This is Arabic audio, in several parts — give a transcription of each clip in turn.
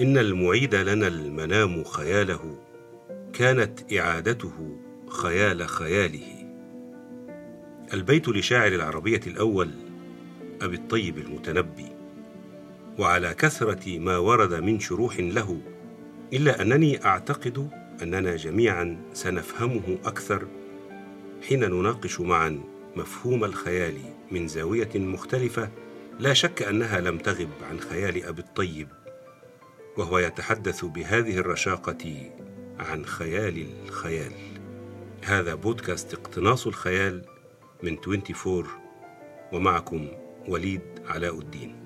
إن المعيد لنا المنام خياله كانت إعادته خيال خياله. البيت لشاعر العربية الأول أبي الطيب المتنبي. وعلى كثرة ما ورد من شروح له إلا أنني أعتقد أننا جميعا سنفهمه أكثر حين نناقش معا مفهوم الخيال من زاوية مختلفة لا شك أنها لم تغب عن خيال أبي الطيب. وهو يتحدث بهذه الرشاقة عن خيال الخيال. هذا بودكاست اقتناص الخيال من 24 ومعكم وليد علاء الدين.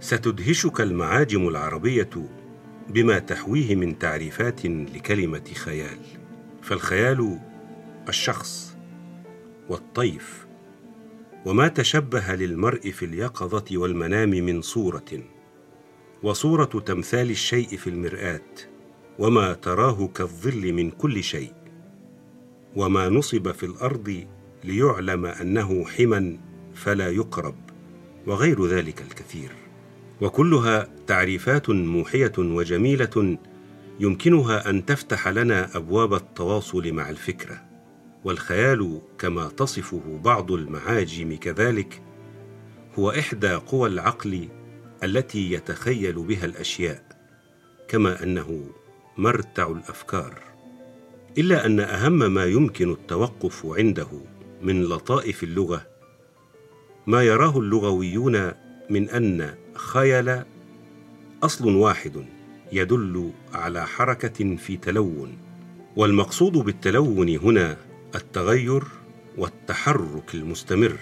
ستدهشك المعاجم العربية بما تحويه من تعريفات لكلمة خيال. فالخيال الشخص والطيف وما تشبه للمرء في اليقظة والمنام من صورة. وصورة تمثال الشيء في المرآة وما تراه كالظل من كل شيء وما نصب في الأرض ليعلم أنه حما فلا يقرب وغير ذلك الكثير. وكلها تعريفات موحية وجميلة يمكنها أن تفتح لنا أبواب التواصل مع الفكرة والخيال كما تصفه بعض المعاجم كذلك هو إحدى قوى العقل التي يتخيل بها الأشياء كما أنه مرتع الأفكار إلا أن أهم ما يمكن التوقف عنده من لطائف اللغة ما يراه اللغويون من أن خيل أصل واحد يدل على حركة في تلون والمقصود بالتلون هنا التغير والتحرك المستمر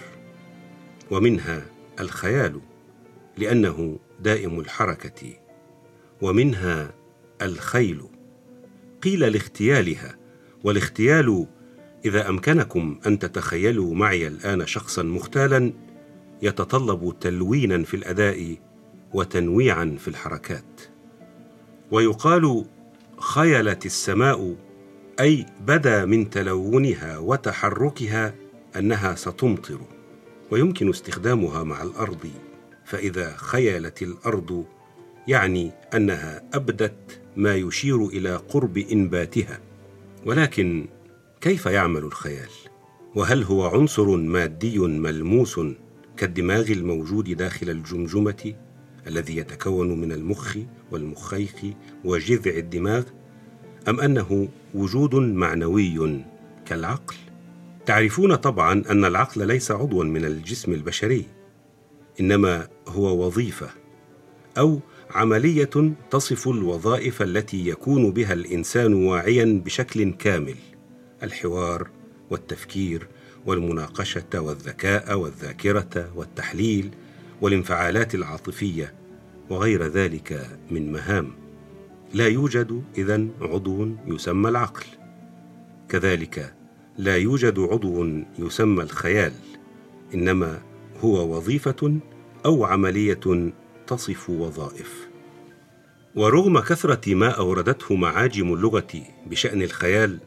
ومنها الخيال. لأنه دائم الحركة ومنها الخيل. قيل لاختيالها والاختيال إذا أمكنكم أن تتخيلوا معي الآن شخصا مختالا يتطلب تلوينا في الأداء وتنويعا في الحركات. ويقال خيلت السماء أي بدا من تلونها وتحركها أنها ستمطر ويمكن استخدامها مع الأرض. فإذا خيلت الأرض يعني أنها أبدت ما يشير إلى قرب إنباتها. ولكن كيف يعمل الخيال؟ وهل هو عنصر مادي ملموس كالدماغ الموجود داخل الجمجمة الذي يتكون من المخ والمخيخ وجذع الدماغ؟ أم أنه وجود معنوي كالعقل؟ تعرفون طبعا أن العقل ليس عضوا من الجسم البشري. إنما هو وظيفة أو عملية تصف الوظائف التي يكون بها الإنسان واعيا بشكل كامل الحوار والتفكير والمناقشة والذكاء والذاكرة والتحليل والانفعالات العاطفية وغير ذلك من مهام. لا يوجد إذن عضو يسمى العقل. كذلك لا يوجد عضو يسمى الخيال إنما هو وظيفة أو عملية تصف وظائف. ورغم كثرة ما أوردته معاجم اللغة بشأن الخيال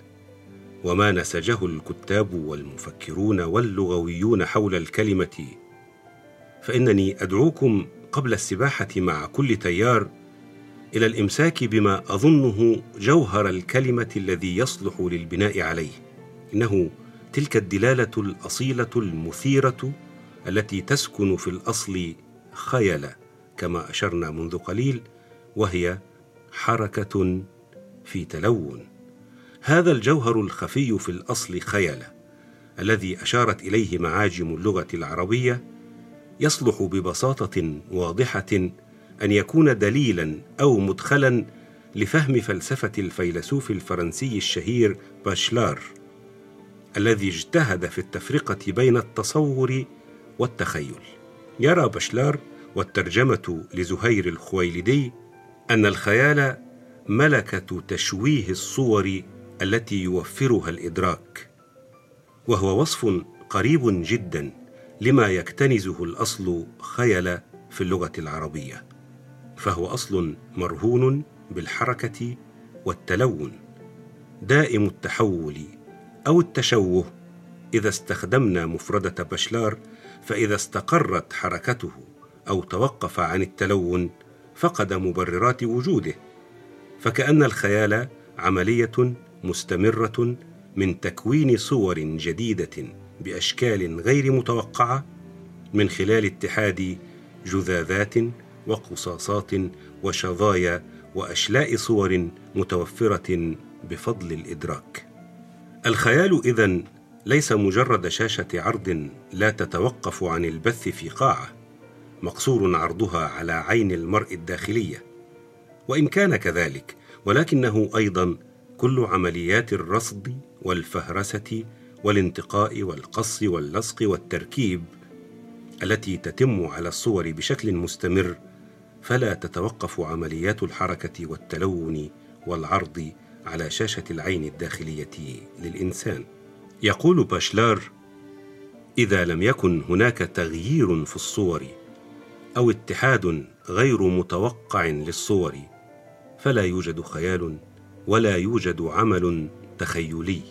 وما نسجه الكتاب والمفكرون واللغويون حول الكلمة فإنني أدعوكم قبل السباحة مع كل تيار إلى الإمساك بما أظنه جوهر الكلمة الذي يصلح للبناء عليه. إنه تلك الدلالة الأصيلة المثيرة التي تسكن في الأصل خيل كما أشرنا منذ قليل وهي حركة في تلون. هذا الجوهر الخفي في الأصل خيل الذي أشارت إليه معاجم اللغة العربية يصلح ببساطة واضحة أن يكون دليلا أو مدخلا لفهم فلسفة الفيلسوف الفرنسي الشهير باشلار الذي اجتهد في التفرقة بين التصور والتخيل. يرى باشلار والترجمة لزهير الخويلدي أن الخيال ملكة تشويه الصور التي يوفرها الإدراك وهو وصف قريب جدا لما يكتنزه الأصل خيل في اللغة العربية فهو أصل مرهون بالحركة والتلون دائم التحول أو التشوه إذا استخدمنا مفردة بشلار فإذا استقرت حركته أو توقف عن التلون فقد مبررات وجوده فكأن الخيال عملية مستمرة من تكوين صور جديدة بأشكال غير متوقعة من خلال اتحاد جذاذات وقصاصات وشظايا وأشلاء صور متوفرة بفضل الإدراك. الخيال إذن ليس مجرد شاشة عرض لا تتوقف عن البث في قاعة مقصور عرضها على عين المرء الداخلية. وإن كان كذلك ولكنه أيضا كل عمليات الرصد والفهرسة والانتقاء والقص واللصق والتركيب التي تتم على الصور بشكل مستمر فلا تتوقف عمليات الحركة والتلون والعرض على شاشة العين الداخلية للإنسان. يقول باشلار إذا لم يكن هناك تغيير في الصور أو اتحاد غير متوقع للصور فلا يوجد خيال ولا يوجد عمل تخيلي.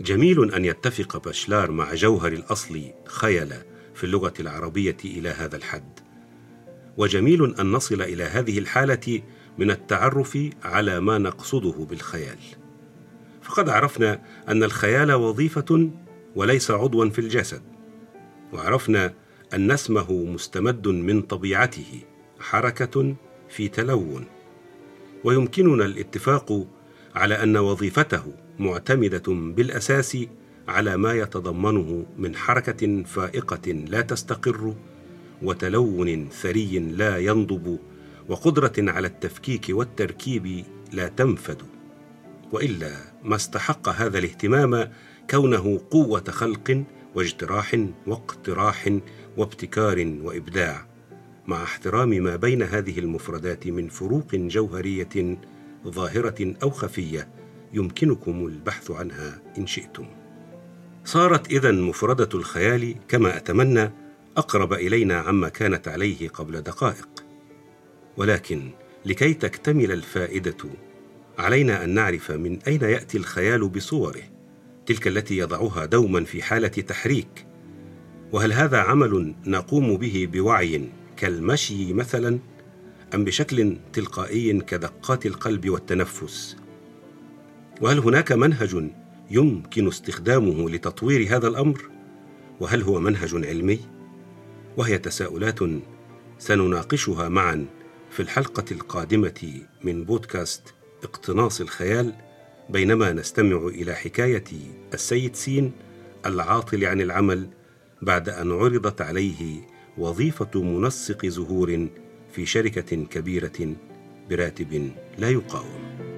جميل أن يتفق باشلار مع جوهر الأصل خيل في اللغة العربية إلى هذا الحد. وجميل أن نصل إلى هذه الحالة من التعرف على ما نقصده بالخيال. فقد عرفنا أن الخيال وظيفة وليس عضوا في الجسد وعرفنا أن اسمه مستمد من طبيعته حركة في تلون. ويمكننا الاتفاق على أن وظيفته معتمدة بالأساس على ما يتضمنه من حركة فائقة لا تستقر وتلون ثري لا ينضب وقدرة على التفكيك والتركيب لا تنفد. وإلا ما استحق هذا الاهتمام كونه قوة خلق واجتراح واقتراح وابتكار وإبداع مع احترام ما بين هذه المفردات من فروق جوهرية ظاهرة أو خفية يمكنكم البحث عنها إن شئتم. صارت إذا مفردة الخيال كما أتمنى أقرب إلينا عما كانت عليه قبل دقائق. ولكن لكي تكتمل الفائدة علينا أن نعرف من أين يأتي الخيال بصوره تلك التي يضعها دوما في حالة تحريك. وهل هذا عمل نقوم به بوعي كالمشي مثلا أم بشكل تلقائي كدقات القلب والتنفس؟ وهل هناك منهج يمكن استخدامه لتطوير هذا الأمر؟ وهل هو منهج علمي؟ وهي تساؤلات سنناقشها معا في الحلقة القادمة من بودكاست اقتناص الخيال بينما نستمع إلى حكاية السيد سين العاطل عن العمل بعد أن عرضت عليه وظيفة منسق زهور في شركة كبيرة براتب لا يقاوم.